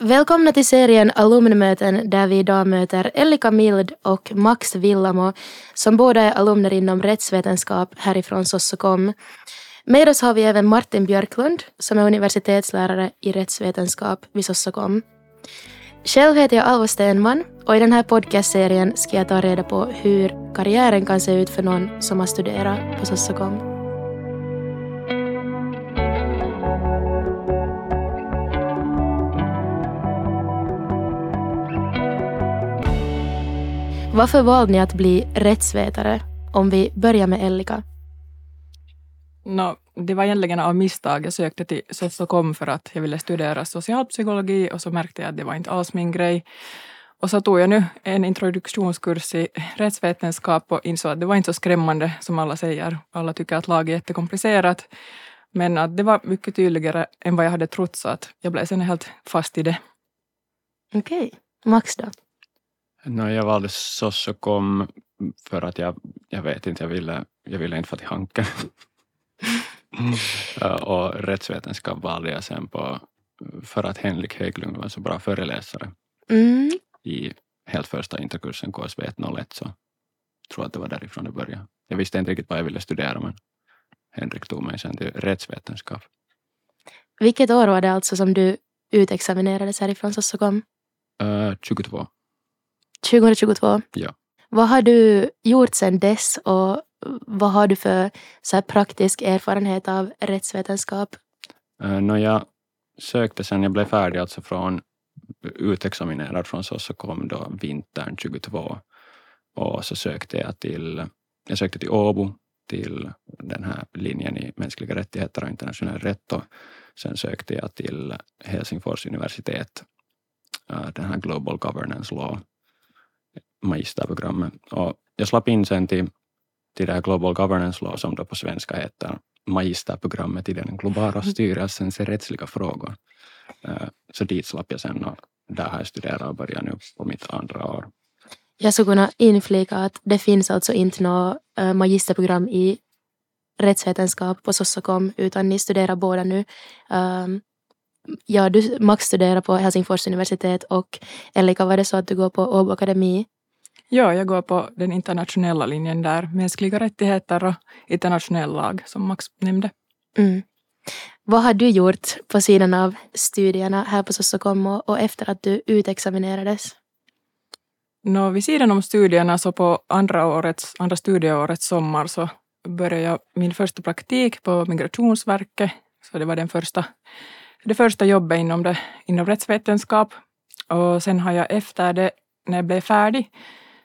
Välkomna till serien Alumnmöten där vi idag möter Ellika Mild och Max Villamo som båda är alumner inom rättsvetenskap härifrån Sossokom. Med oss har vi även Martin Björklund som är universitetslärare i rättsvetenskap vid Sossokom. Själv heter jag Alva Stenman och i den här podcastserien ska jag ta reda på hur karriären kan se ut för någon som har studerat på Sossokom. Varför valde ni att bli rättsvetare? Om vi börjar med Ellika. No, det var egentligen av misstag. Jag sökte till Sossokom för att jag ville studera socialpsykologi och så märkte jag att det var inte alls min grej. Och så tog jag nu en introduktionskurs i rättsvetenskap och insåg att det var inte så skrämmande som alla säger. Alla tycker att lag är jättekomplicerat. Men att det var mycket tydligare än vad jag hade trott så att jag blev sen helt fast i det. Okej. Okay. Max då? No, jag valde Sossokom för att jag, jag vet inte, jag ville, jag ville inte få till Hanke. och rättsvetenskap valde jag sen på för att Henrik Hägglund var en så bra föreläsare mm. i helt första interkursen KSV 101 så tror att det var därifrån det började. Jag visste inte riktigt vad jag ville studera men Henrik tog mig sen till rättsvetenskap. Vilket år var det alltså som du utexaminerades härifrån Sossokom? Uh, 22. 2022? Ja. Vad har du gjort sedan dess och vad har du för så praktisk erfarenhet av rättsvetenskap? Uh, no, jag sökte sen jag blev färdig, alltså från utexaminerad från så, så kom då vintern 22 och så sökte jag till, jag sökte till Åbo till den här linjen i mänskliga rättigheter och internationell rätt och sen sökte jag till Helsingfors universitet, uh, den här Global Governance Law magisterprogrammet. Och jag slapp in sen till, till det här Global Governance Law som då på svenska heter magisterprogrammet i den globala mm. styrelsens rättsliga frågor. Eh, så dit slapp jag sen och där har jag studerat och börjar nu på mitt andra år. Jag skulle kunna inflika att det finns alltså inte något eh, magisterprogram i rättsvetenskap på Sossakom utan ni studerar båda nu. Um, ja, du Max studerar på Helsingfors universitet och Elika, var det så att du går på Åbo Akademi Ja, jag går på den internationella linjen där, mänskliga rättigheter och internationell lag, som Max nämnde. Mm. Vad har du gjort på sidan av studierna här på Sossokom och efter att du utexaminerades? No, vid sidan om studierna så på andra, årets, andra studieårets sommar så började jag min första praktik på Migrationsverket. Så det var den första, det första jobbet inom, det, inom rättsvetenskap. Och sen har jag efter det, när jag blev färdig,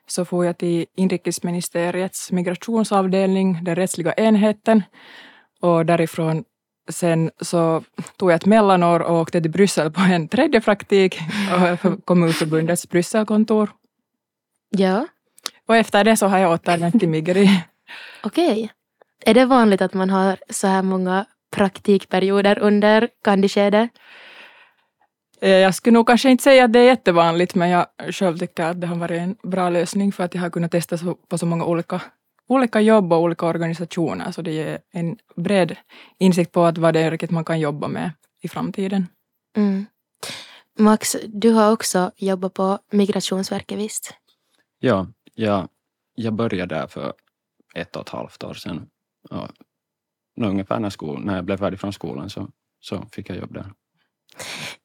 så får jag till inrikesministeriets migrationsavdelning, den rättsliga enheten. Och därifrån sen så tog jag ett mellanår och åkte till Bryssel på en tredje praktik för Kommunförbundets Brysselkontor. Ja. Och efter det så har jag återvänt till Migri. Okej. Okay. Är det vanligt att man har så här många praktikperioder under kandiskedet? Eh, jag skulle nog kanske inte säga att det är jättevanligt, men jag själv tycker att det har varit en bra lösning för att jag har kunnat testa på så många olika, olika jobb och olika organisationer, så det ger en bred insikt på att vad det är riktigt man kan jobba med i framtiden. Mm. Max, du har också jobbat på Migrationsverket, visst? Ja, jag, jag började där för ett och ett halvt år sedan. Och ungefär när, skol, när jag blev färdig från skolan så, så fick jag jobb där.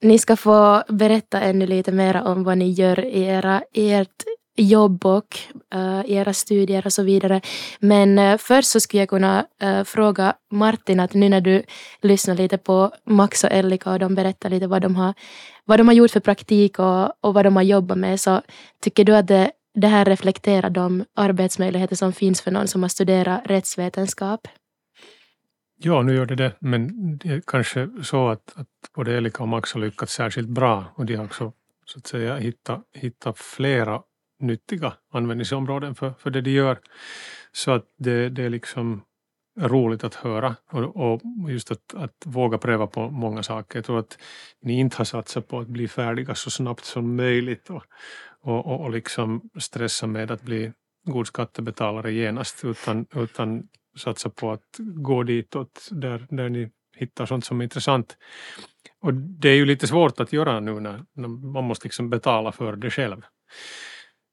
Ni ska få berätta ännu lite mer om vad ni gör i, era, ert jobb och uh, era studier och så vidare. Men uh, först så skulle jag kunna uh, fråga Martin att nu när du lyssnar lite på Max och Ellika och de berättar lite vad de har, vad de har gjort för praktik och, och vad de har jobbat med så tycker du att det, det här reflekterar de arbetsmöjligheter som finns för någon som har studerat rättsvetenskap? Ja, nu gör det det, men det är kanske så att, att både Elika och Max har lyckats särskilt bra och de har också så att säga hittat, hittat flera nyttiga användningsområden för, för det de gör. Så att det, det är liksom roligt att höra och, och just att, att våga pröva på många saker. Jag tror att ni inte har satsat på att bli färdiga så snabbt som möjligt och, och, och, och liksom stressa med att bli god skattebetalare genast utan, utan satsa på att gå ditåt där, där ni hittar sånt som är intressant. Och det är ju lite svårt att göra nu när, när man måste liksom betala för det själv.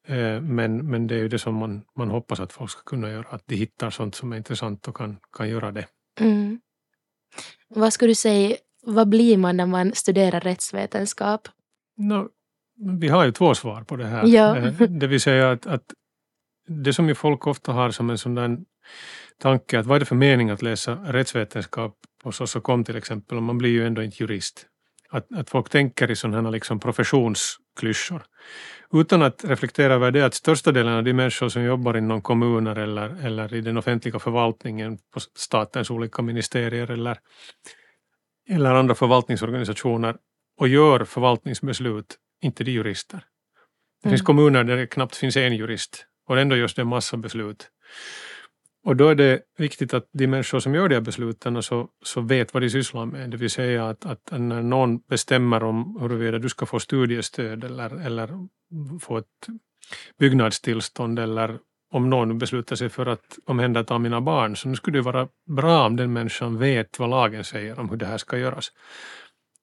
Eh, men, men det är ju det som man, man hoppas att folk ska kunna göra, att de hittar sånt som är intressant och kan, kan göra det. Mm. Vad skulle du säga, vad blir man när man studerar rättsvetenskap? No, vi har ju två svar på det här. Ja. Eh, Det vill säga att, att det som ju folk ofta har som en sån där tanke att vad är det för mening att läsa rättsvetenskap på Sossokom till exempel, och man blir ju ändå inte jurist. Att, att folk tänker i sådana liksom professionsklyschor. Utan att reflektera över det att största delen av de människor som jobbar inom kommuner eller, eller i den offentliga förvaltningen på statens olika ministerier eller, eller andra förvaltningsorganisationer och gör förvaltningsbeslut, inte de jurister. Det finns Mm. kommuner där det knappt finns en jurist och ändå görs det en massa beslut. Och då är det viktigt att de människor som gör de här besluten så, så vet vad de sysslar med. Det vill säga att, att när någon bestämmer om huruvida du ska få studiestöd eller, eller få ett byggnadstillstånd eller om någon beslutar sig för att omhänderta mina barn så nu skulle det vara bra om den människan vet vad lagen säger om hur det här ska göras.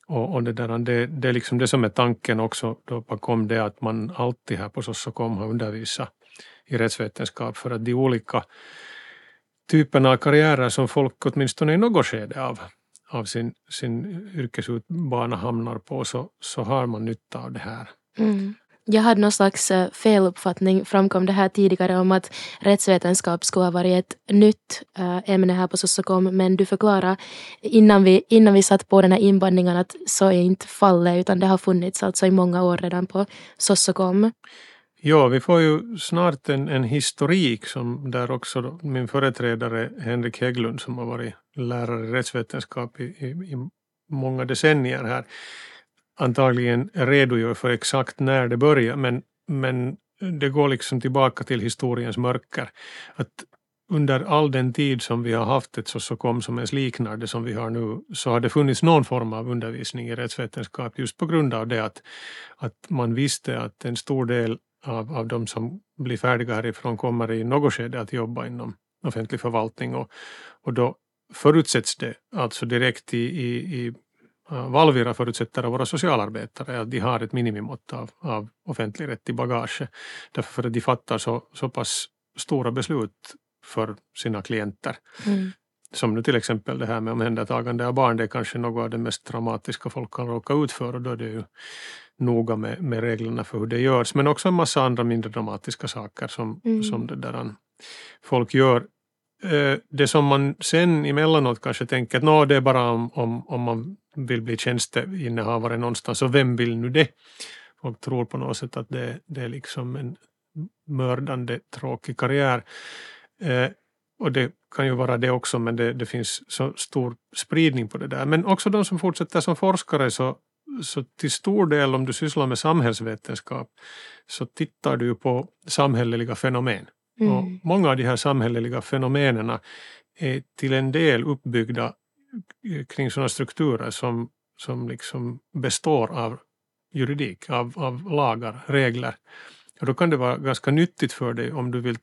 Och, och det, där, det, det är liksom det som är tanken också då bakom det att man alltid här på Sossokom har undervisat i rättsvetenskap för att de olika typen av karriärer som folk åtminstone i något skede av, av sin, sin yrkesbana hamnar på så, så har man nytta av det här. Mm. Jag hade någon slags eh, feluppfattning, framkom det här tidigare, om att rättsvetenskap skulle ha varit ett nytt eh, ämne här på Sossokom, men du förklarade innan vi, innan vi satt på den här inbandningen att så är inte fallet, utan det har funnits alltså i många år redan på Sossokom. Ja, vi får ju snart en, en historik som där också då, min företrädare Henrik Hägglund som har varit lärare i rättsvetenskap i, i, i många decennier här antagligen redogör för exakt när det börjar men, men det går liksom tillbaka till historiens mörker. Att under all den tid som vi har haft ett kom som ens liknar det som vi har nu så har det funnits någon form av undervisning i rättsvetenskap just på grund av det att, att man visste att en stor del av, av de som blir färdiga härifrån kommer i något skede att jobba inom offentlig förvaltning och, och då förutsätts det alltså direkt i, i, i Valvira förutsätter våra socialarbetare att de har ett minimimått av, av offentlig rätt i bagage. Därför för att de fattar så, så pass stora beslut för sina klienter. Mm. Som nu till exempel det här med omhändertagande av barn, det är kanske något av det mest traumatiska folk kan råka ut för och då är det ju noga med, med reglerna för hur det görs. Men också en massa andra mindre dramatiska saker som, Mm. som det där, folk gör. Eh, Det som man sen emellanåt kanske tänker att "Nå, det är bara om, om, om man vill bli tjänsteinnehavare någonstans och vem vill nu det? Folk tror på något sätt att det, det är liksom en mördande tråkig karriär. Eh, och det kan ju vara det också men det, det finns så stor spridning på det där. Men också de som fortsätter som forskare så, så till stor del om du sysslar med samhällsvetenskap så tittar du på samhälleliga fenomen. Och Mm. många av de här samhälleliga fenomenen är till en del uppbyggda eh, kring sådana strukturer som, som liksom består av juridik, av, av lagar, regler. Och då kan det vara ganska nyttigt för dig om du vill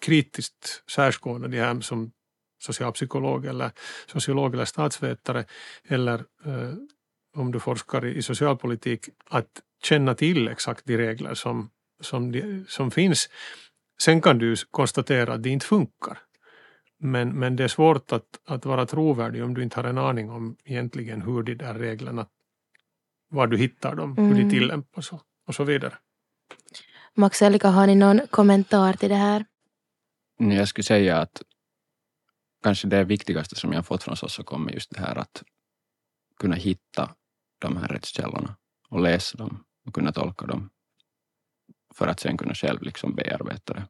kritiskt särskåda de här som socialpsykolog eller sociolog eller statsvetare eller eh, om du forskar i, i socialpolitik att känna till exakt de regler som, som, de, som finns. Sen kan du konstatera att det inte funkar. Men, men det är svårt att, att vara trovärdig om du inte har en aning om egentligen hur de där reglerna, var du hittar dem, hur de Mm. tillämpas och, och så vidare. Max Elika, har ni någon kommentar till det här? Nej, Jag skulle säga att kanske det viktigaste som jag har fått från Sossokom är just det här att kunna hitta de här rättskällorna och läsa dem och kunna tolka dem för att sen kunna själv liksom bearbeta det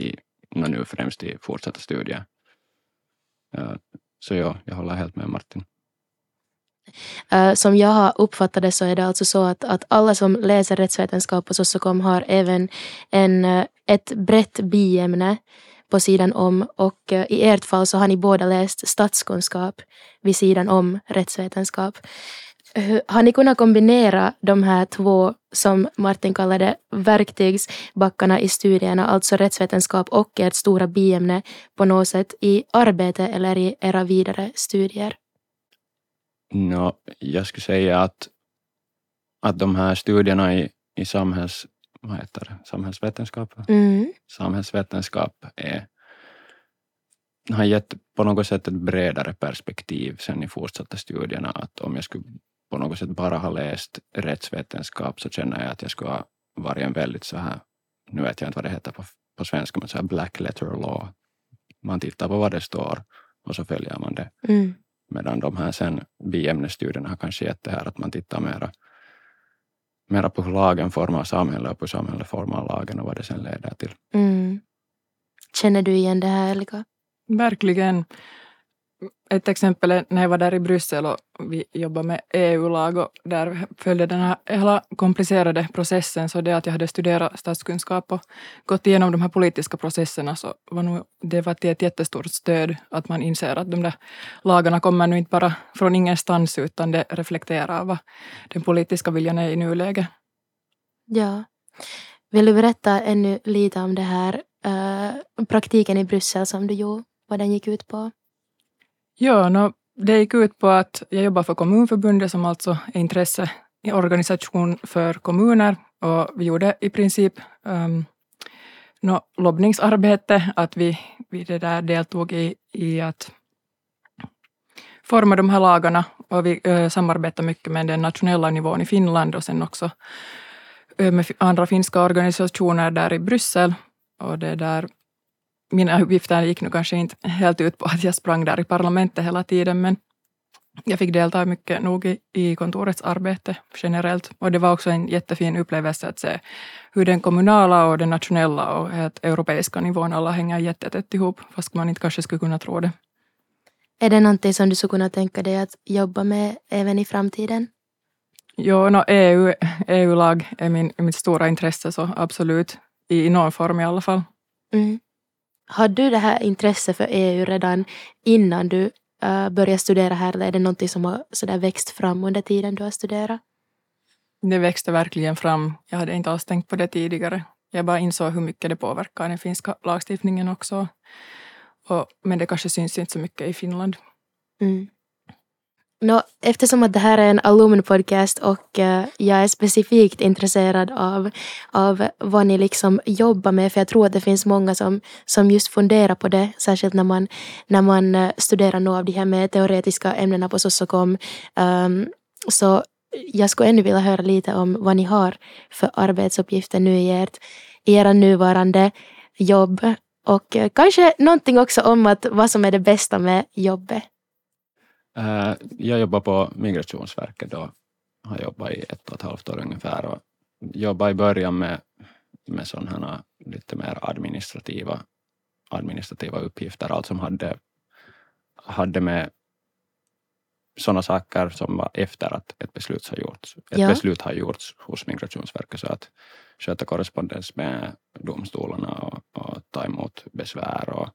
i, nu främst i fortsatta studier. Eh, så ja, jag håller helt med Martin. Eh, som jag har uppfattat det så är det alltså så att, att alla som läser rättsvetenskap på Sossokom har även en, eh, ett brett biämne på sidan om och i ert fall så har ni båda läst statskunskap vid sidan om rättsvetenskap. Har ni kunnat kombinera de här två, som Martin kallade verktygsbackarna i studierna, alltså rättsvetenskap och ert stora biämne på något sätt i arbete eller i era vidare studier? No, jag skulle säga att, att de här studierna i, i samhälls, vad heter det? samhällsvetenskap, Mm. samhällsvetenskap är, har gett på något sätt ett bredare perspektiv sen i fortsatta studierna. Att om jag skulle på något sätt bara ha läst rättsvetenskap så känner jag att jag skulle ha varit en väldigt så här, nu vet jag inte vad det heter på, på svenska, men så här black letter law. Man tittar på vad det står och så följer man det. Mm. Medan de här sen biämnesstudierna har kanske gett det här att man tittar mera, mera på hur lagen formar samhället och på hur samhället formar lagen och vad det sen leder till. Mm. Känner du igen det här Elika? Verkligen. Ett exempel är när jag var där i Bryssel och vi jobbade med EU-lag och där följde den här hela komplicerade processen så det att jag hade studerat statskunskap och gått igenom de här politiska processerna så var nog, det var till ett jättestort stöd att man inser att de där lagarna kommer nu inte bara från ingenstans utan det reflekterar vad den politiska viljan är i nuläget. Ja. Vill du berätta ännu lite om det här eh, praktiken i Bryssel som du gjorde? Vad den gick ut på? Ja, no, det gick ut på att jag jobbar för Kommunförbundet som alltså är intresseorganisation för kommuner och vi gjorde i princip ehm, um, no, lobbningsarbete, att vi, vi det där deltog i, i att forma de här lagarna och vi eh, uh, samarbetade mycket med den nationella nivån i Finland och sen också eh, med andra finska organisationer där i Bryssel. Och det där mina uppgifter gick nu kanske inte helt ut på att jag sprang där i parlamentet hela tiden, men jag fick delta mycket nog i, i kontorets arbete generellt. Och det var också en jättefin upplevelse att se hur den kommunala och den nationella och helt europeiska nivån alla hänger jättetätt ihop, fast man inte kanske skulle kunna tro det. Är det någonting som du skulle kunna tänka dig att jobba med även i framtiden? Jo, no, EU, EU-lag är min, mitt stora intresse, så absolut. I, i någon form i alla fall. Mm. Hade du det här intresset för EU redan innan du uh, började studera här eller är det någonting som har sådär växt fram under tiden du har studerat? Det växte verkligen fram. Jag hade inte alls tänkt på det tidigare. Jag bara insåg hur mycket det påverkar den finska lagstiftningen också. Och, men det kanske syns inte så mycket i Finland. Mm. No, eftersom att det här är en alumnpodcast och uh, jag är specifikt intresserad av, av vad ni liksom jobbar med, för jag tror att det finns många som, som just funderar på det, särskilt när man, när man uh, studerar några av de här mer teoretiska ämnena på Sossokom. Um, ehm, så jag skulle ännu vilja höra lite om vad ni har för arbetsuppgifter nu i, ert, i era nuvarande jobb och uh, kanske någonting också om att vad som är det bästa med jobbet. Uh, jag jobbar på Migrationsverket och har jobbat i ett och ett halvt år ungefär och jobbade i början med, med sådana lite mer administrativa, administrativa uppgifter, allt som hade, hade med sådana saker som var efter att ett beslut har gjorts. Ett Ja. beslut har gjorts hos Migrationsverket så att sköta korrespondens med domstolarna och, och ta emot besvär och,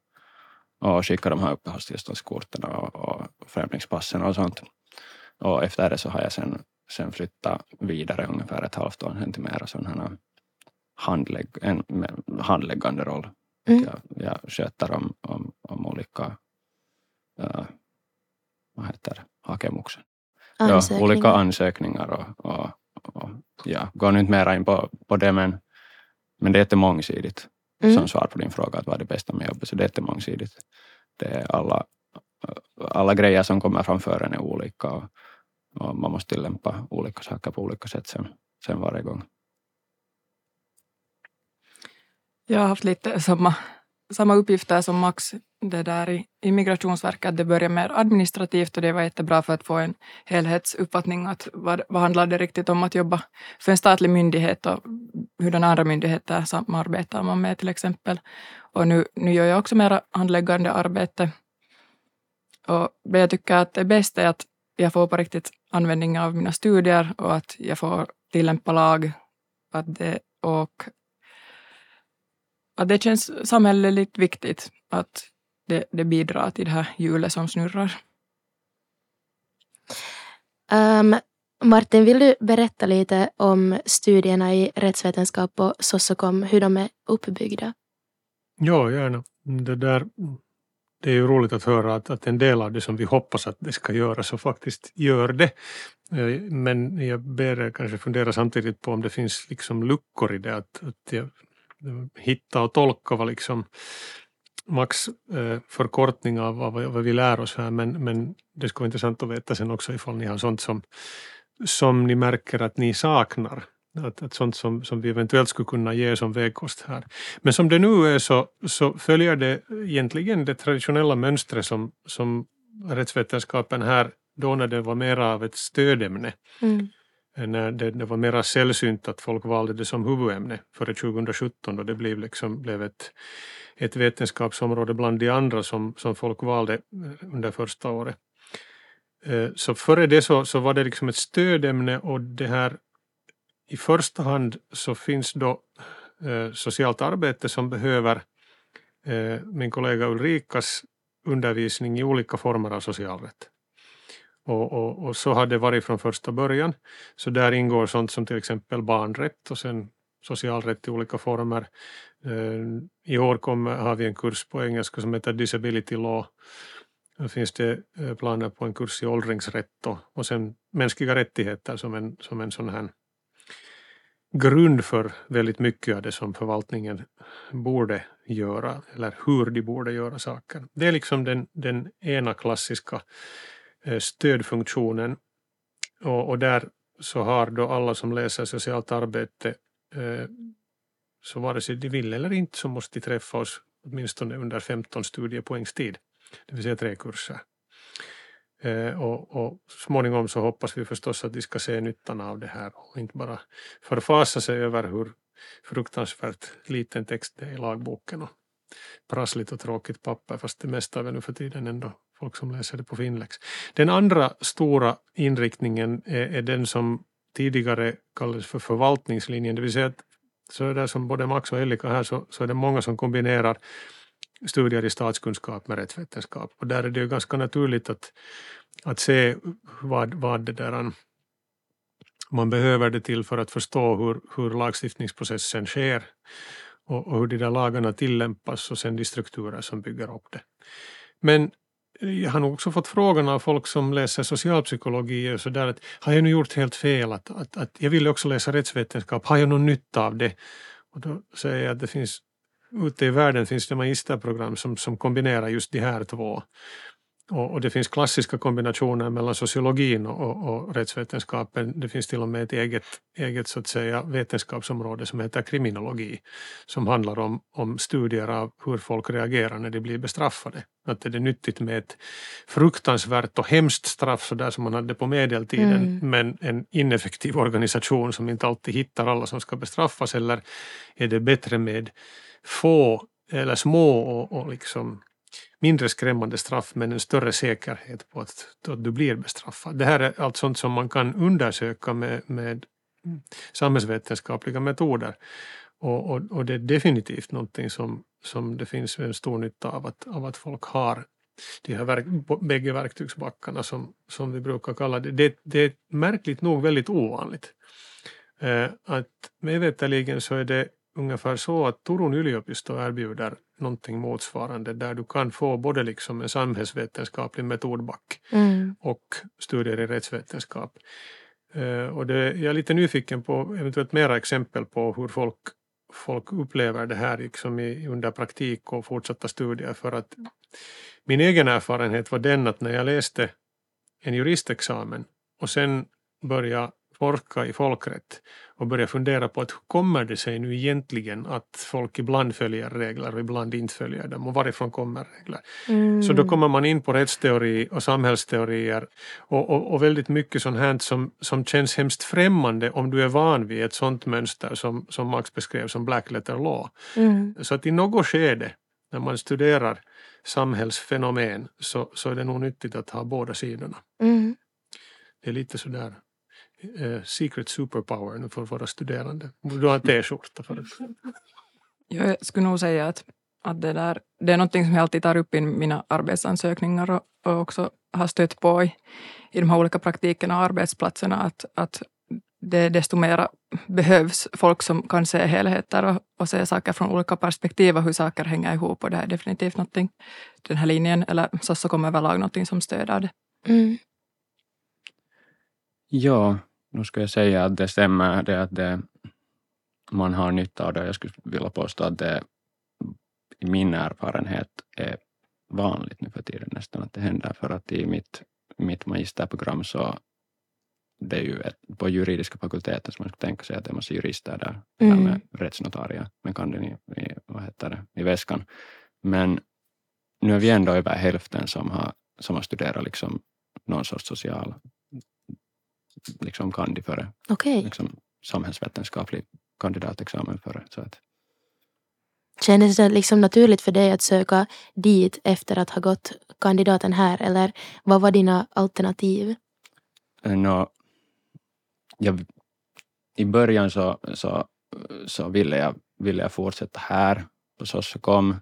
och skicka de här uppehållstillståndskorten och, och främlingspassen och sånt. Och efter det så har jag sen, sen flyttat vidare ungefär ett halvt år sen till mera här handlägg, en handläggande roll. Mm. Jag, jag sköter om, om, om olika uh, vad heter det, hakemuksen. Ja, olika ansökningar och, och, och ja, går nu inte mera in på, på det men, men det är jättemångsidigt Mm. som svar på din fråga att vad är det bästa med jobbet. Så det är jättemångsidigt. Det är alla, alla grejer som kommer framför en är olika och, och man måste tillämpa olika saker på olika sätt sen, sen varje gång. Jag har haft lite samma, samma uppgifter som Max det där i, i Migrationsverket. Det började mer administrativt och det var jättebra för att få en helhetsuppfattning att vad, vad handlar det riktigt om att jobba för en statlig myndighet och hur den andra myndigheter samarbetar man med till exempel. Och nu, nu gör jag också mera handläggande arbete. Och det jag tycker att det bästa är att jag får på riktigt användning av mina studier och att jag får tillämpa lag att det, och att det känns samhälleligt viktigt att det, det bidrar till det här hjulet som snurrar. Um, Martin, vill du berätta lite om studierna i rättsvetenskap på Sossokom, hur de är uppbyggda? Ja, gärna. Det där, det är ju roligt att höra att, att en del av det som vi hoppas att det ska göra så faktiskt gör det. Eh, men jag ber er kanske fundera samtidigt på om det finns liksom luckor i det. Att, att jag, hitta och tolka vad liksom max eh, förkortning av vad, vad vi lär oss här men, men det skulle vara intressant att veta sen också ifall ni har sånt som, som ni märker att ni saknar. Att, att sånt som, som vi eventuellt skulle kunna ge som vägkost här. Men som det nu är så, så följer det egentligen det traditionella mönstret som, som rättsvetenskapen här då när det var mer av ett stödämne. Mm. Eh, när det, det, var mera sällsynt att folk valde det som huvudämne före 2017 då det blev, liksom, blev ett, ett vetenskapsområde bland de andra som, som folk valde eh, under första året. Eh, så före det så, så var det liksom ett stödämne och det här i första hand så finns då eh, socialt arbete som behöver eh, min kollega Ulrikas undervisning i olika former av socialrätt. Och, och, och, så har det varit från första början. Så där ingår sånt som till exempel barnrätt och sen socialrätt i olika former. Eh, I år kommer, har vi en kurs på engelska som heter Disability Law. Då finns det eh, planer på en kurs i åldringsrätt och, och sen mänskliga rättigheter som en, som en sån här grund för väldigt mycket av det som förvaltningen borde göra eller hur de borde göra saker. Det är liksom den, den ena klassiska Eh, stödfunktionen och, och där så har då alla som läser socialt arbete eh, så vare sig de vill eller inte så måste de träffa oss åtminstone under 15 studiepoängstid, det vill säga tre kurser. Eh, och, och småningom så hoppas vi förstås att de ska se nyttan av det här och inte bara förfasa sig över hur fruktansvärt liten text det är i lagboken och prassligt och tråkigt papper fast det mesta är väl nu för tiden ändå folk som läser det på Finlex. Den andra stora inriktningen är, är den som tidigare kallades för förvaltningslinjen, det vill säga att så är det som både Max och Elika här så, så är det många som kombinerar studier i statskunskap med rättsvetenskap. Och där är det ju ganska naturligt att, att se vad, vad det där um, man behöver det till för att förstå hur, hur lagstiftningsprocessen sker och, och hur de där lagarna tillämpas och sen de strukturer som bygger upp det. Men jag har nog också fått frågan av folk som läser socialpsykologi och sådär att har jag nu gjort helt fel? Att, att, att jag vill också läsa rättsvetenskap, har jag någon nytta av det? Och då säger jag att det finns ute i världen finns det magisterprogram som, som kombinerar just de här två. Och, och, det finns klassiska kombinationer mellan sociologin och, och, rättsvetenskapen. Det finns till och med ett eget, eget så att säga, vetenskapsområde som heter kriminologi som handlar om, om studier av hur folk reagerar när de blir bestraffade. Att är det nyttigt med ett fruktansvärt och hemskt straff så där som man hade på medeltiden mm. men en ineffektiv organisation som inte alltid hittar alla som ska bestraffas eller är det bättre med få eller små och, och liksom mindre skrämmande straff men en större säkerhet på att, att du blir bestraffad. Det här är allt sånt som man kan undersöka med, med samhällsvetenskapliga metoder. Och, och, och, det är definitivt någonting som, som det finns en stor nytta av att, av att folk har de här verk, bägge verktygsbackarna som, som vi brukar kalla det. Det, det är märkligt nog väldigt ovanligt. Eh, att mig veterligen så är det ungefär så att Turun yliopisto erbjuder någonting motsvarande där du kan få både liksom en samhällsvetenskaplig metodback mm. och studier i rättsvetenskap. Uh, och det, jag är lite nyfiken på eventuellt mera exempel på hur folk, folk upplever det här liksom i, under praktik och fortsatta studier för att min egen erfarenhet var den att när jag läste en juristexamen och sen började forska i folkrätt och börja fundera på att hur kommer det sig nu egentligen att folk ibland följer regler och ibland inte följer dem och varifrån kommer regler? Mm. Så då kommer man in på rättsteori och samhällsteorier och, och, och, väldigt mycket sånt här som, som känns hemskt främmande om du är van vid ett sånt mönster som, som Max beskrev som black letter law. Mm. Så att i något skede när man studerar samhällsfenomen så, så är det nog nyttigt att ha båda sidorna. Mm. Det är lite sådär eh, secret superpower för våra studerande. Du har en t-skjorta för det. Jag skulle nog säga att, att det, där, det är något som jag alltid tar upp i mina arbetsansökningar och, och också har stött på i, i de här olika praktikerna och arbetsplatserna att, att det desto mer behövs folk som kan se helheter och, och se saker från olika perspektiv och hur saker hänger ihop. Och det är definitivt någonting, den här linjen, eller så, så kommer överlag någonting som stöder det. Mm. Ja, nu ska jag säga att det stämmer det att det, man har nytta av det. Jag skulle vilja påstå att det i min erfarenhet är vanligt nu för tiden nästan att det händer för att i mitt, mitt magisterprogram så det är ju ett, på juridiska fakulteten som man skulle tänka sig att det är massa jurister där, Mm. där med rättsnotarier med kanden i, i, vad heter det, i väskan. Men nu är vi ändå över hälften som har, som har studerat liksom någon sorts social liksom kandi före, Okej. liksom samhällsvetenskaplig kandidatexamen före. Så att, Kändes det liksom naturligt för dig att söka dit efter att ha gått kandidaten här eller vad var dina alternativ? eh, nå, jag, I början så, så, så ville, jag, ville jag fortsätta här på Sossokom, Eh,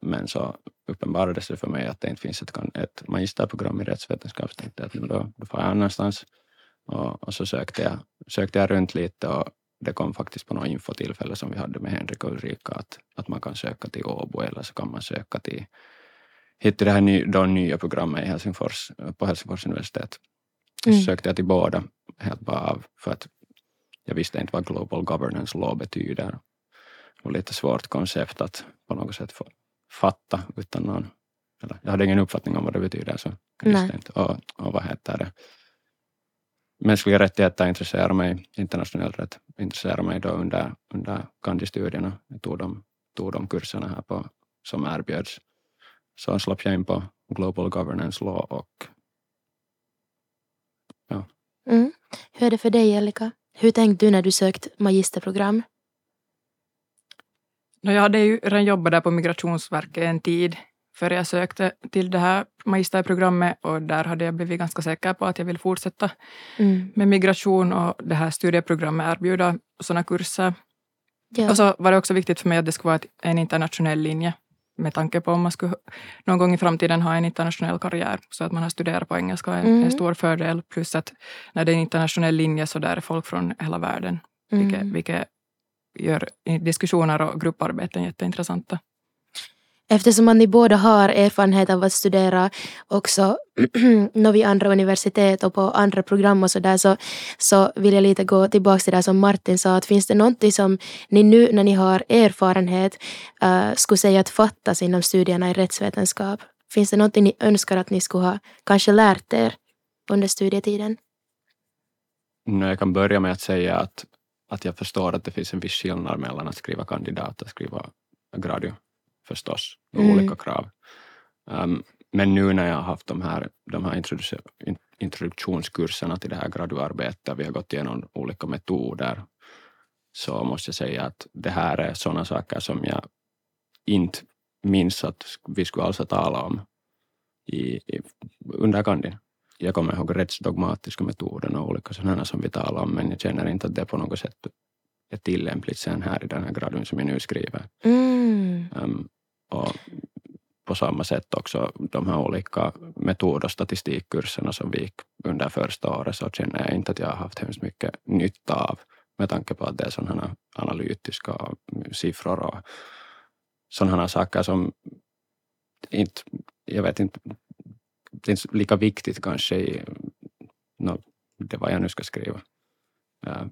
men så uppenbarades det för mig att det inte finns ett, ett magisterprogram i rättsvetenskap. Så tänkte jag att då, då får jag annanstans. Och, och så sökte jag, sökte jag runt lite och det kom faktiskt på något infotillfälle som vi hade med Henrik och Ulrika att, att man kan söka till Åbo eller så kan man söka till hit till det här ny, då nya programmet i Helsingfors, på Helsingfors universitet. Så Mm. sökte jag till båda helt bara av för att jag visste inte vad Global Governance Law betyder. Och lite svårt koncept att på något sätt få fatta utan någon, eller jag hade ingen uppfattning om vad det betyder så Nej. inte. Och, och vad heter det? Mänskliga rättigheter intresserar mig, internationell rätt intresserar mig då under, under kandistudierna. Jag tog de, tog de kurserna här på, som erbjöds. Så slapp jag in på Global Governance Law och Mm. Hur är det för dig Elika? Hur tänkte du när du sökt magisterprogram? Jag hade ju redan jobbat där på Migrationsverket en tid före jag sökte till det här magisterprogrammet och där hade jag blivit ganska säker på att jag vill fortsätta Mm. med migration och det här studieprogrammet erbjuder sådana kurser. Ja. Och så var det också viktigt för mig att det skulle vara en internationell linje med tanke på om man skulle någon gång i framtiden ha en internationell karriär. Så att man har studerat på engelska är Mm. en stor fördel. Plus att när det är en internationell linje så där är folk från hela världen. Vilket, Mm. vilket gör diskussioner och grupparbeten jätteintressanta. Eftersom man ni båda har erfarenhet av att studera också nå vid andra universitet och på andra program och så där så, så vill jag lite gå tillbaka till det som Martin sa att finns det någonting som ni nu när ni har erfarenhet uh, skulle säga att fattas inom studierna i rättsvetenskap? Finns det någonting ni önskar att ni skulle ha kanske lärt er under studietiden? Nu jag kan börja med att säga att, att jag förstår att det finns en viss skillnad mellan att skriva kandidat och skriva gradio, förstås, med Mm. olika krav. Um, men nu när jag har haft de här, de här introduktionskurserna till det här graduarbetet, vi har gått igenom olika metoder, så måste jag säga att det här är sådana saker som jag inte minns att vi skulle alltså tala om i, i, under kandin. Jag kommer ihåg rättsdogmatiska metoden och olika sådana som vi talar om, men jag känner inte att det på något sätt är tillämpligt sen här i den här graden som jag nu skriver. Mm. Um, och på samma sätt också de här olika metod och statistikkurserna som vi gick under första året så känner jag inte att jag har haft hemskt mycket nytta av med tanke på att det är sådana analytiska siffror och sådana saker som inte, jag vet inte, det är inte lika viktigt kanske i no, det vad jag nu ska skriva. Uh,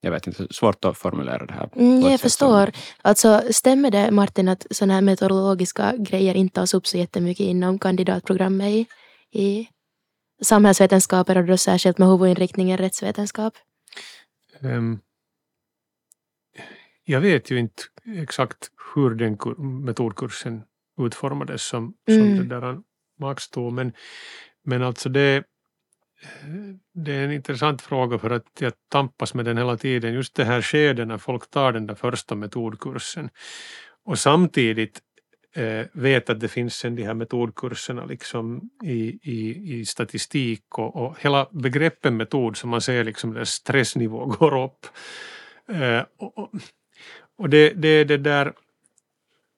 jag vet inte, svårt att formulera det här. Mm, jag sätt som- förstår. Alltså, stämmer det Martin att sådana här meteorologiska grejer inte tas upp så jättemycket inom kandidatprogrammet i, i samhällsvetenskaper och då särskilt med huvudinriktningen rättsvetenskap? Ehm, jag vet ju inte exakt hur den kur- metodkursen utformades som, som Mm. det där Max men, men alltså det, det är en intressant fråga för att jag tampas med den hela tiden. Just det här skedet när folk tar den där första metodkursen och samtidigt eh, vet att det finns sen de här metodkurserna liksom i, i, i statistik och, och hela begreppet metod som man ser liksom där stressnivå går upp. Eh, och och, det, det, det, det där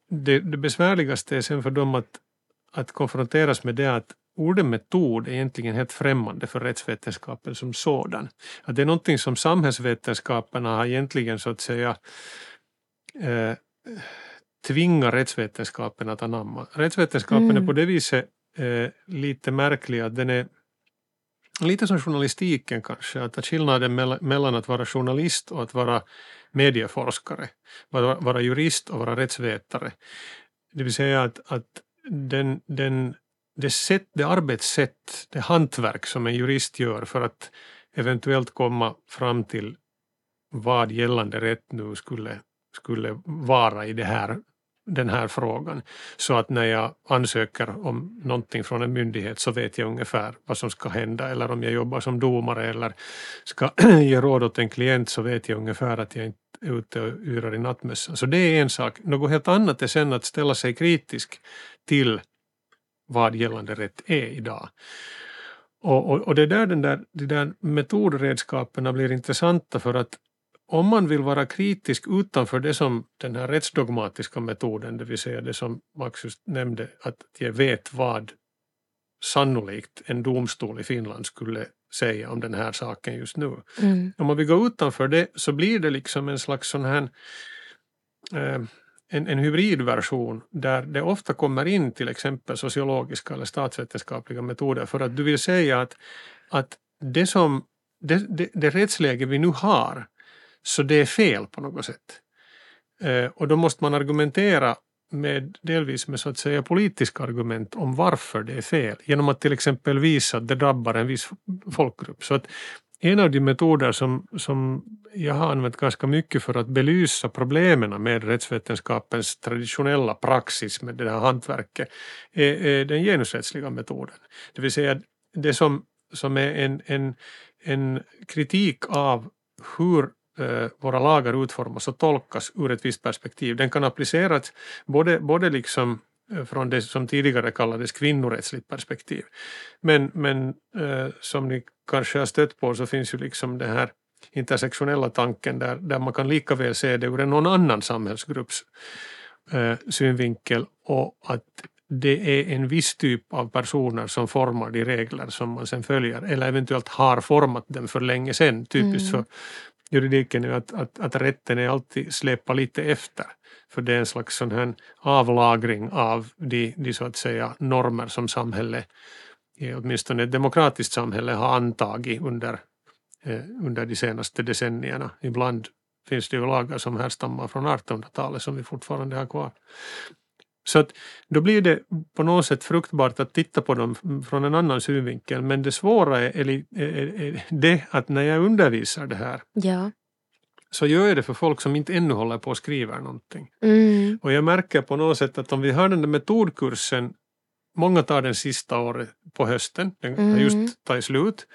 det, det besvärligaste är sen för dem att, att konfronteras med det att, ordet metod är egentligen helt främmande för rättsvetenskapen som sådan. Att det är någonting som samhällsvetenskaperna har egentligen så att säga eh, tvinga rättsvetenskapen att anamma. Rättsvetenskapen Mm. är på det viset eh, lite märklig att den är lite som journalistiken kanske, att att skillnaden mell- mellan att vara journalist och att vara medieforskare, vara, vara jurist och vara rättsvetare. Det vill säga att, att den, den, det, sätt, det arbetssätt, det hantverk som en jurist gör för att eventuellt komma fram till vad gällande rätt nu skulle, skulle vara i det här, den här frågan. Så att när jag ansöker om någonting från en myndighet så vet jag ungefär vad som ska hända. Eller om jag jobbar som domare eller ska ge råd åt en klient så vet jag ungefär att jag inte ute och yrar i nattmössan. Så det är en sak. Något helt annat är sen att ställa sig kritisk till vad gällande rätt är idag. Och, och, och det är där den där, de där metodredskapen blir intressanta för att om man vill vara kritisk utanför det som den här rättsdogmatiska metoden, det vill säga det som Max just nämnde, att jag vet vad sannolikt en domstol i Finland skulle säga om den här saken just nu. Mm. Om vill gå utanför det så blir det liksom en slags sån här eh, en, en hybridversion där det ofta kommer in till exempel sociologiska eller statsvetenskapliga metoder för att du vill säga att, att det, som, det, det, det rättsläge vi nu har så det är fel på något sätt. Eh, och då måste man argumentera med, delvis med så att säga politiska argument om varför det är fel genom att till exempel visa att det drabbar en viss folkgrupp. Så att en av de metoder som, som jag har använt ganska mycket för att belysa problemen med rättsvetenskapens traditionella praxis med det här hantverket är, är den genusrättsliga metoden. Det vill säga det som, som är en, en, en kritik av hur våra lagar utformas och tolkas ur ett visst perspektiv. Den kan appliceras både, både liksom eh, från det som tidigare kallades kvinnorättsligt perspektiv. Men, men eh, som ni kanske har stött på så finns ju liksom den här intersektionella tanken där, där man kan lika väl se det ur en någon annan samhällsgrupps eh, synvinkel och att det är en viss typ av personer som formar de regler som man sen följer eller eventuellt har format dem för länge sedan. Typiskt Mm. för juridiken är att, att, att rätten är alltid släpa lite efter. För det är en slags sån här avlagring av de, de så att säga normer som samhället, åtminstone ett demokratiskt samhälle, har antagit under, eh, under de senaste decennierna. Ibland finns det ju lagar som härstammar från 1800-talet som vi fortfarande har kvar. Så att då blir det på något sätt fruktbart att titta på dem från en annan synvinkel. Men det svåra är, är, är, är det att när jag undervisar det här Ja. så gör jag det för folk som inte ännu håller på och skriver någonting. Mm. Och jag märker på något sätt att om vi har den där metodkursen, många tar den sista året på hösten, den har Mm. just tagit slut.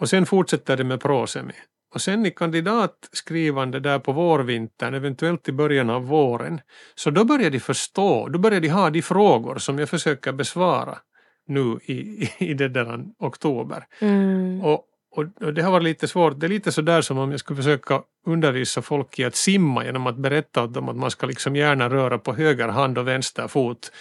Och sen fortsätter det med prosemi. Och sen i kandidatskrivande där på vårvintern, eventuellt i början av våren, så då börjar de förstå, då börjar de ha de frågor som jag försöker besvara nu i, i, i det där oktober. Mm. Och, och, och det har varit lite svårt. Det är lite så där som om jag skulle försöka undervisa folk i att simma genom att berätta åt dem att man ska liksom gärna röra på höger hand och vänster fot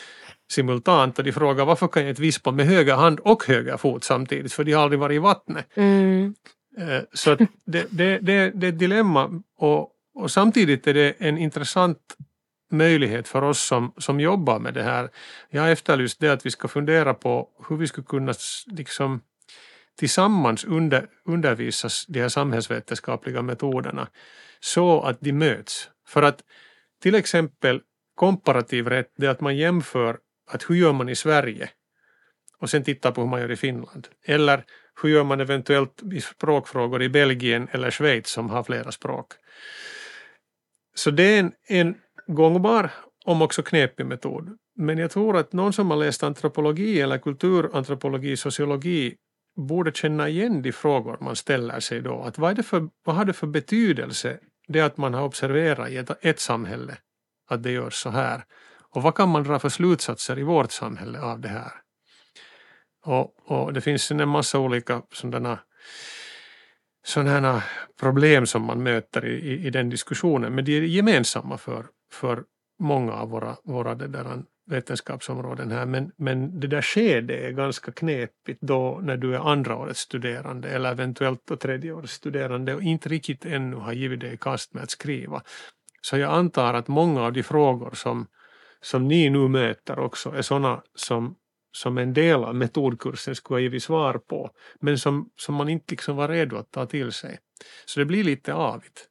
simultant och de frågar varför kan jag inte vispa med höger hand och höger fot samtidigt för de har aldrig varit i vattnet. Mm. Eh, så att det, det, det, det är ett dilemma och, och samtidigt är det en intressant möjlighet för oss som, som jobbar med det här. Jag har efterlyst det att vi ska fundera på hur vi skulle kunna liksom tillsammans under, undervisa de här samhällsvetenskapliga metoderna så att de möts. För att till exempel komparativ rätt, det är att man jämför att hur gör man i Sverige och sen tittar på hur man gör i Finland. Eller hur gör man eventuellt i språkfrågor i Belgien eller Schweiz som har flera språk. Så det är en, en gångbar, om också knepig metod. Men jag tror att någon som har läst antropologi eller kulturantropologi, sociologi borde känna igen de frågor man ställer sig då. Att vad, är det för, vad har det för betydelse det att man har observerat i ett, ett samhälle att det görs så här? Och vad kan man dra för slutsatser i vårt samhälle av det här? Och, och det finns en massa olika sådana sådana problem som man möter i, i, i den diskussionen men de är gemensamma för, för många av våra, våra det där, vetenskapsområden här men, men det där skedet är ganska knepigt då när du är andra årets studerande eller eventuellt då tredje årets studerande och inte riktigt ännu har givit dig i kast med att skriva. Så jag antar att många av de frågor som, som ni nu möter också är sådana som, som en del av metodkursen skulle ha givit svar på men som, som man inte liksom var redo att ta till sig. Så det blir lite avigt.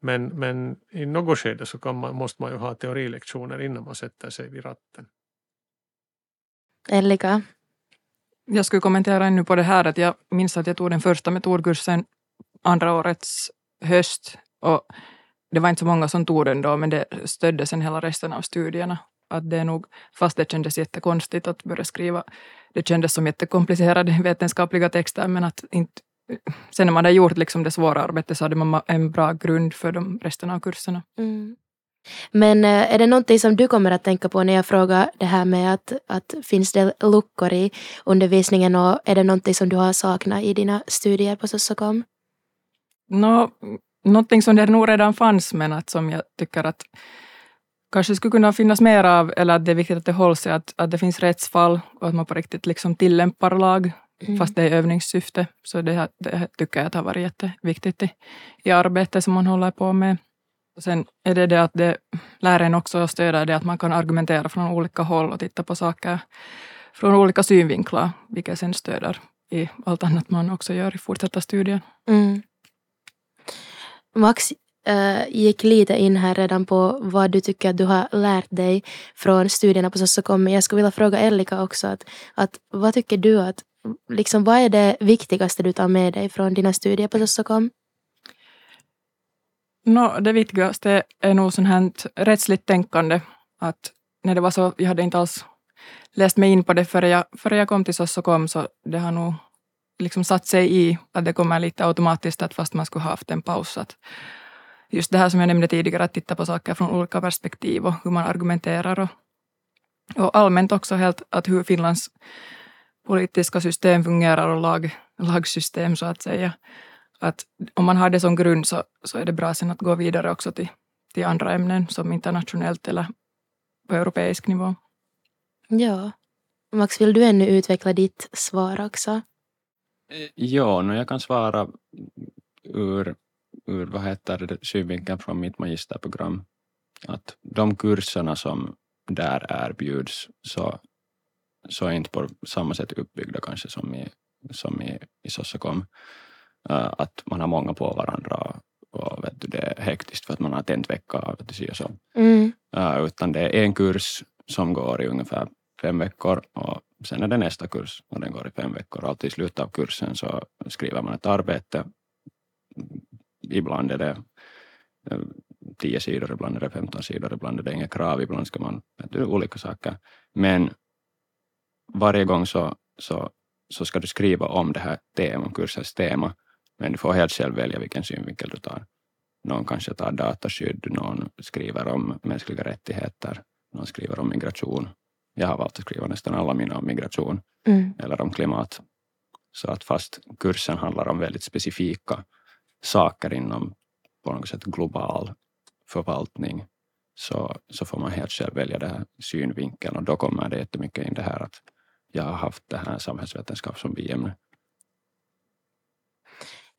Men, men i något skede så kan man, måste man ju ha teorilektioner innan man sätter sig vid ratten. Elika? Jag skulle kommentera ännu på det här att jag minns att jag tog den första metodkursen andra årets höst och det var inte så många som tog den då men det stödde sen hela resten av studierna. Att det är nog, fast det kändes jättekonstigt att börja skriva, det kändes som jättekomplicerade vetenskapliga texter men att inte sen när man hade gjort liksom det svåra arbetet så hade man en bra grund för de resten av kurserna. Mm. Men eh, är det någonting som du kommer att tänka på när jag frågar det här med att, att finns det luckor i undervisningen och är det någonting som du har saknat i dina studier på Sossokom? No, någonting som det nog redan fanns men att som jag tycker att kanske skulle kunna finnas mer av eller att det är viktigt att det hålls är att, att det finns rättsfall och att man på riktigt liksom tillämpar lag mm. fast det är övningssyfte. Så det, det tycker jag har varit jätteviktigt i, i arbetet som man håller på med. Och sen är det det att det lär en också stödja det att man kan argumentera från olika håll och titta på saker från olika synvinklar, vilket sen stöder i allt annat man också gör i fortsatta studier. Mm. Max uh, gick lite in här redan på vad du tycker att du har lärt dig från studierna på Sossokom. Jag skulle vilja fråga Ellika också, att, att vad tycker du att liksom, vad är det viktigaste du tar med dig från dina studier på Sossokom? No, det viktigaste är nog sånt här rättsligt tänkande. Att när det var så, jag hade inte alls läst mig in på det före jag, före jag kom till Sossokom, så det har nog liksom satt sig i att det kommer lite automatiskt att fast man skulle ha haft en paus. Att just det här som jag nämnde tidigare, att titta på saker från olika perspektiv och hur man argumenterar och, och allmänt också helt att hur Finlands politiska system fungerar och lag, lagsystem så att säga. Att om man har det som grund så, så är det bra sen att gå vidare också till, till andra ämnen som internationellt eller på europeisk nivå. Ja. Max, vill du ännu utveckla ditt svar också? Eh, ja, no, jag kan svara ur, ur vad heter det, synvinkeln från mitt magisterprogram. Att de kurserna som där erbjuds så så är inte på samma sätt uppbyggda kanske som i, som i, i Sossakom. Uh, att man har många på varandra och vet du, det är hektiskt för att man har tänt vecka vet du, och så. Mm. Uh, utan det är en kurs som går i ungefär fem veckor och sen är det nästa kurs och den går i fem veckor. Och i slutet av kursen så skriver man ett arbete. Ibland är det uh, tio sidor, ibland är det 15 sidor, ibland är det inga krav, ibland ska man, vet du, olika saker. Men varje gång så, så, så ska du skriva om det här temat, kursens tema, men du får helt själv välja vilken synvinkel du tar. Någon kanske tar dataskydd, någon skriver om mänskliga rättigheter, någon skriver om migration. Jag har valt att skriva nästan alla mina om migration mm. eller om klimat. Så att fast kursen handlar om väldigt specifika saker inom på något sätt global förvaltning så, så får man helt själv välja den här synvinkeln och då kommer det jättemycket in det här att jag har haft det här samhällsvetenskap som biämne.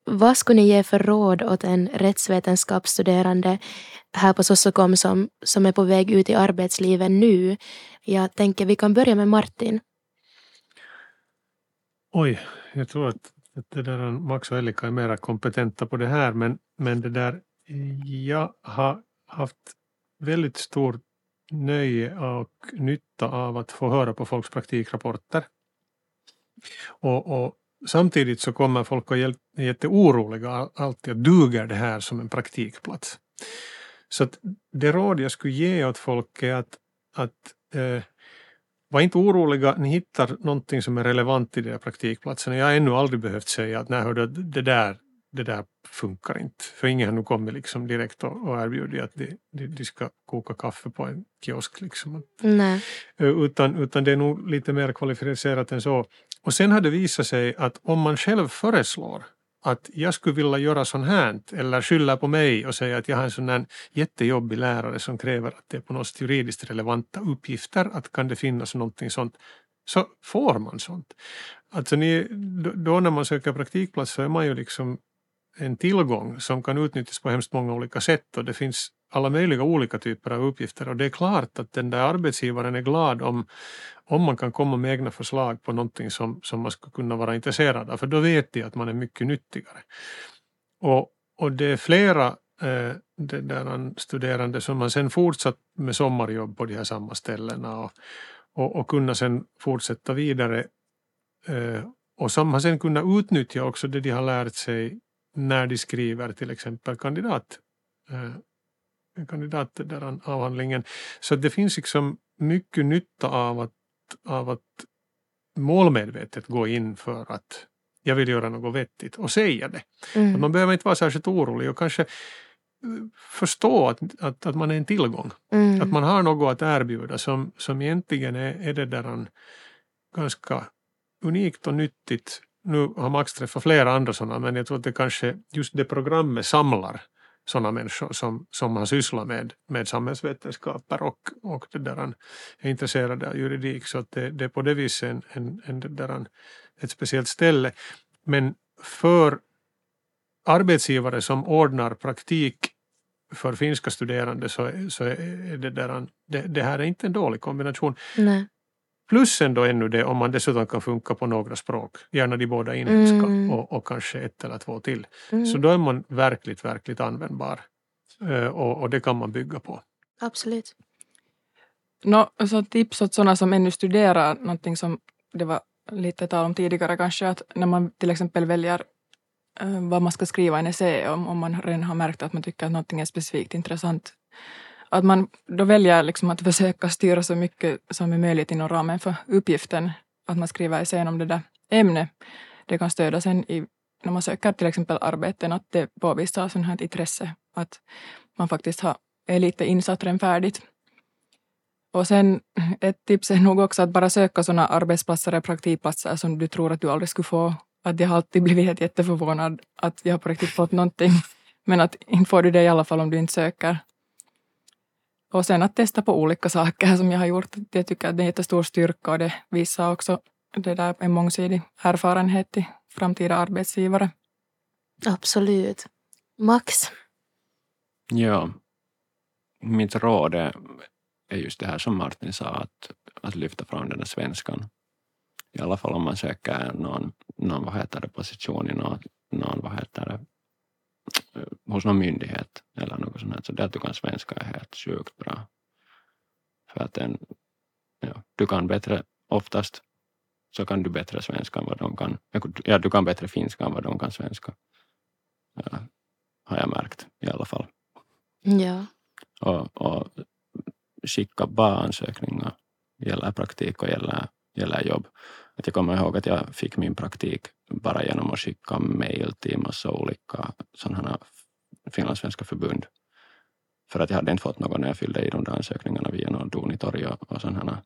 Vad skulle ni ge för råd åt en rättsvetenskapsstuderande här på Sossokom som, som är på väg ut i arbetslivet nu? Jag tänker vi kan börja med Martin. Oj, jag tror att, det där Max och Elika är mera kompetenta på det här men, men det där jag har haft väldigt stort nöje och nytta av att få höra på folks praktikrapporter. Och, och samtidigt så kommer folk att är jätteoroliga alltid, att duger det här som en praktikplats? Så att det råd jag skulle ge åt folk är att, att eh, var inte oroliga, ni hittar någonting som är relevant i de här praktikplatserna. Jag har ännu aldrig behövt säga att nej, hörde, det där det där funkar inte. För ingen har nu kommit liksom direkt och, och erbjudit att de, de, de, ska koka kaffe på en kiosk. Liksom. Nej. Eh, utan, utan det är nog lite mer kvalificerat än så. Och sen har det visat sig att om man själv föreslår att jag skulle vilja göra sånt här eller skylla på mig och säga att jag har en sån här jättejobbig lärare som kräver att det är på något sätt juridiskt relevanta uppgifter, att kan det finnas någonting sånt, så får man sånt. Alltså ni, då när man söker praktikplats så är man ju liksom en tillgång som kan utnyttjas på hemskt många olika sätt och det finns alla möjliga olika typer av uppgifter och det är klart att den där arbetsgivaren är glad om, om man kan komma med egna förslag på någonting som, som man skulle kunna vara intresserad av för då vet de att man är mycket nyttigare. Och, och det är flera eh, det där studerande som man sen fortsatt med sommarjobb på de här samma ställena och, och, och kunna sen fortsätta vidare eh, och som har sen kunnat utnyttja också det de har lärt sig när de skriver till exempel kandidat eh, kandidatavhandlingen. Så det finns liksom mycket nytta av att, av att målmedvetet gå in för att jag vill göra något vettigt och säga det. Mm. man behöver inte vara särskilt orolig och kanske eh, förstå att, att, att man är en tillgång. Mm. Att man har något att erbjuda som, som egentligen är, är det där en ganska unikt och nyttigt. Nu har Max träffat flera andra sådana men jag tror att det kanske just det programmet samlar sådana människor som, som har sysslat med, med samhällsvetenskaper och, och det där, är intresserade av juridik. Så att det, det är på det viset en, en, en, det där, ett speciellt ställe. Men för arbetsgivare som ordnar praktik för finska studerande så, så är det, där, det, det här är inte en dålig kombination. Nej. Plus ändå ännu det om man dessutom kan funka på några språk, gärna de båda inhemska mm. och, och, kanske ett eller två till. Mm. Så då är man verkligt, verkligt användbar uh, och, och, det kan man bygga på. Absolut. No, så tips åt sådana som ännu studerar, någonting som det var lite tal om tidigare kanske, att när man till exempel väljer uh, vad man ska skriva en essä om, om man redan har märkt att man tycker att någonting är specifikt intressant att man då väljer liksom att försöka styra så mycket som är möjligt inom ramen för uppgiften. Att man skriver essän om det där ämnet. Det kan stödja sen i, när man söker till exempel arbeten, att det påvisar sånt här intresse. Att man faktiskt har, är lite insatt redan färdigt. Och sen ett tips är nog också att bara söka sådana arbetsplatser och praktikplatser som du tror att du aldrig skulle få. Att jag har alltid blivit jätteförvånad att jag har på riktigt fått någonting. Men att inte får du det i alla fall om du inte söker. Och sen att testa på olika saker som jag har gjort. Jag tycker att det är en jättestor styrka och det visar också det där en mångsidig erfarenhet till framtida arbetsgivare. Absolut. Max? Ja, mitt råd är, just det här som Martin sa, att, att lyfta fram den där svenskan. I alla fall om man söker någon, någon vad heter det, position i någon, någon vad heter det, hos någon myndighet eller något sånt. Här. Så det att du kan svenska är helt sjukt bra. För att en, ja, du kan bättre, oftast så kan du bättre svenska än vad de kan. Ja, du kan bättre finska än vad de kan svenska. Ja, har jag märkt i alla fall. Ja. Och, och skicka bara ansökningar gäller praktik och gäller, gäller jobb. Att jag kommer ihåg att jag fick min praktik bara genom att skicka mejl till massa olika sådana finlandssvenska förbund. För att jag hade inte fått någon när jag fyllde i de där ansökningarna via någon Donitorg och, och sådana.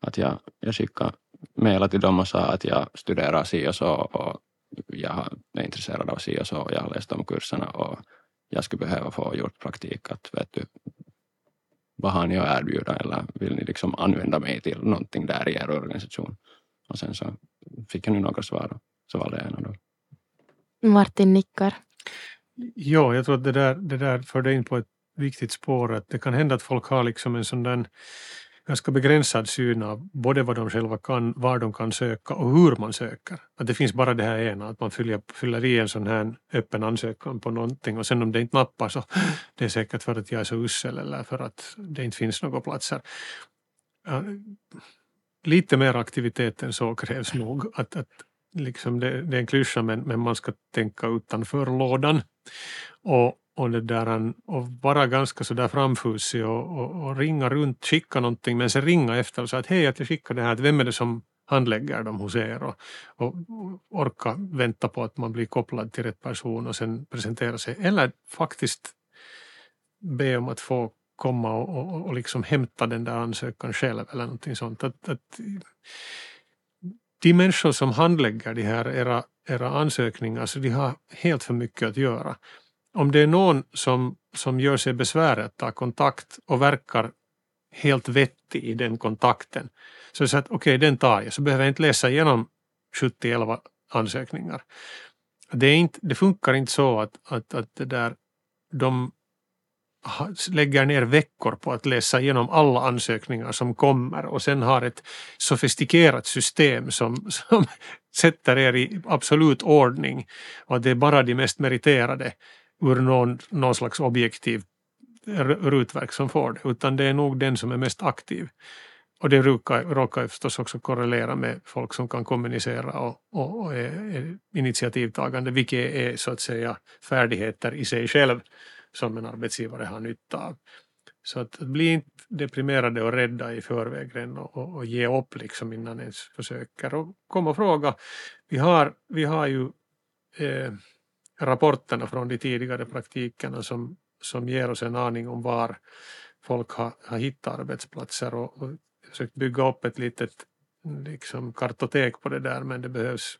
Att jag, jag skickade mejl till dem och sa att jag studerar si och så och jag är intresserad av si och så och jag har läst de kurserna och jag skulle behöva få gjort praktik. Att, vet du, vad har ni att erbjuda eller vill ni liksom använda mig till någonting där i er organisation? Och sen så fick jag nu några svar och så valde jag en av dem. Martin nickar. Ja, jag tror att det där, det där förde in på ett viktigt spår. Att det kan hända att folk har liksom en sån där ganska begränsad syn av både vad de själva kan, var de kan söka och hur man söker. Att det finns bara det här ena, att man fyller, fyller i en sån här öppen ansökan på någonting och sen om det inte nappar så det är säkert för att jag är så usel eller för att det inte finns några platser lite mer aktivitet än så krävs nog. Att, att liksom det, det är en klyscha men, men man ska tänka utanför lådan. Och, och, det där, och vara ganska sådär framfusig och, och, och, ringa runt, skicka någonting men sen ringa efter och säga att hej att jag skickar det här, vem är det som handlägger dem hos er och, och, orka vänta på att man blir kopplad till rätt person och sen presentera sig. Eller faktiskt be om att få komma och, och, och liksom hämta den där ansökan själv eller någonting sånt. Att, att, de människor som handlägger de här era, era ansökningar så de har helt för mycket att göra. Om det är någon som, som gör sig besväret att ta kontakt och verkar helt vettig i den kontakten så är det så att okej, okay, den tar jag, så behöver jag inte läsa igenom 70-11 ansökningar. Det, är inte, det funkar inte så att, att, att det där, de lägger ner veckor på att läsa igenom alla ansökningar som kommer och sen har ett sofistikerat system som, som sätter er i absolut ordning och att det är bara de mest meriterade ur någon, någon slags objektiv rutverk som får det, utan det är nog den som är mest aktiv. Och det råkar, råkar förstås också korrelera med folk som kan kommunicera och, och, och är, är initiativtagande, vilket är så att säga färdigheter i sig själv som en arbetsgivare har nytta av. Så att bli inte deprimerade och rädda i förväg och, och, och ge upp liksom innan ens försöker. Och kom och fråga. Vi har, vi har ju eh, rapporterna från de tidigare praktikerna som, som ger oss en aning om var folk har, har hittat arbetsplatser och, och försökt bygga upp ett litet liksom, kartotek på det där men det behövs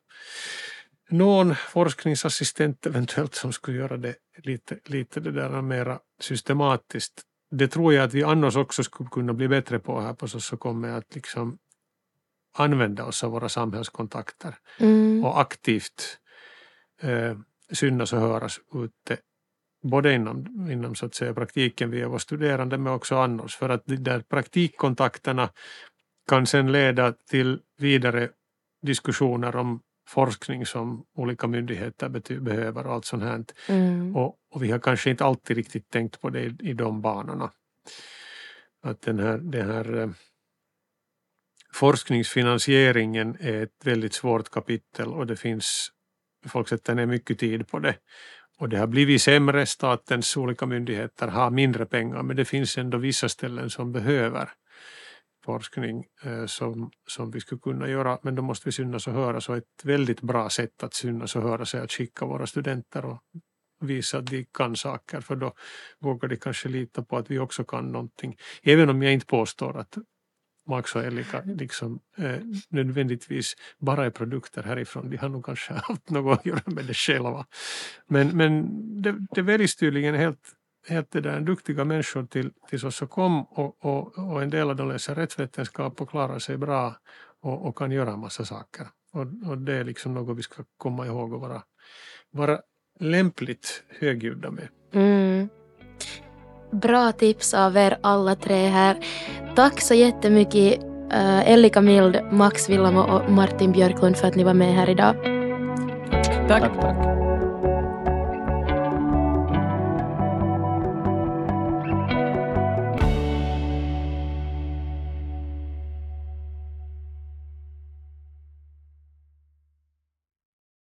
någon forskningsassistent eventuellt som skulle göra det lite, lite det där mera systematiskt. Det tror jag att vi annars också skulle kunna bli bättre på här på så, kommer att liksom använda oss av våra samhällskontakter mm. och aktivt eh, synas och höras ute både inom, inom så att säga, praktiken via våra studerande men också annars för att de där praktikkontakterna kan sen leda till vidare diskussioner om forskning som olika myndigheter behöver och allt sånt här. Mm. Och, och, vi har kanske inte alltid riktigt tänkt på det i, i de banorna. Att den här, den här eh, forskningsfinansieringen är ett väldigt svårt kapitel och det finns folk sätter ner mycket tid på det. Och det har blivit sämre, statens olika myndigheter har mindre pengar men det finns ändå vissa ställen som behöver forskning eh, som, som vi skulle kunna göra men då måste vi synas och höras. Och ett väldigt bra sätt att synas och höras är att skicka våra studenter och visa att de kan saker för då vågar de kanske lita på att vi också kan någonting. Även om jag inte påstår att Max och Elika liksom, eh, nödvändigtvis bara är produkter härifrån. De har nog kanske haft något att göra med det själva. Men, men det, det väljs tydligen helt helt det duktiga människor till, till oss och kom och, och, och en del av dem läser rättsvetenskap och klarar sig bra och, och kan göra en massa saker. Och, och det är liksom något vi ska komma ihåg och vara, vara lämpligt högljudda med. Mm. Bra tips av er alla tre här. Tack så jättemycket uh, Ellika Mild, Max Villamo och Martin Björklund för att ni var med här idag. Tack. tack, tack.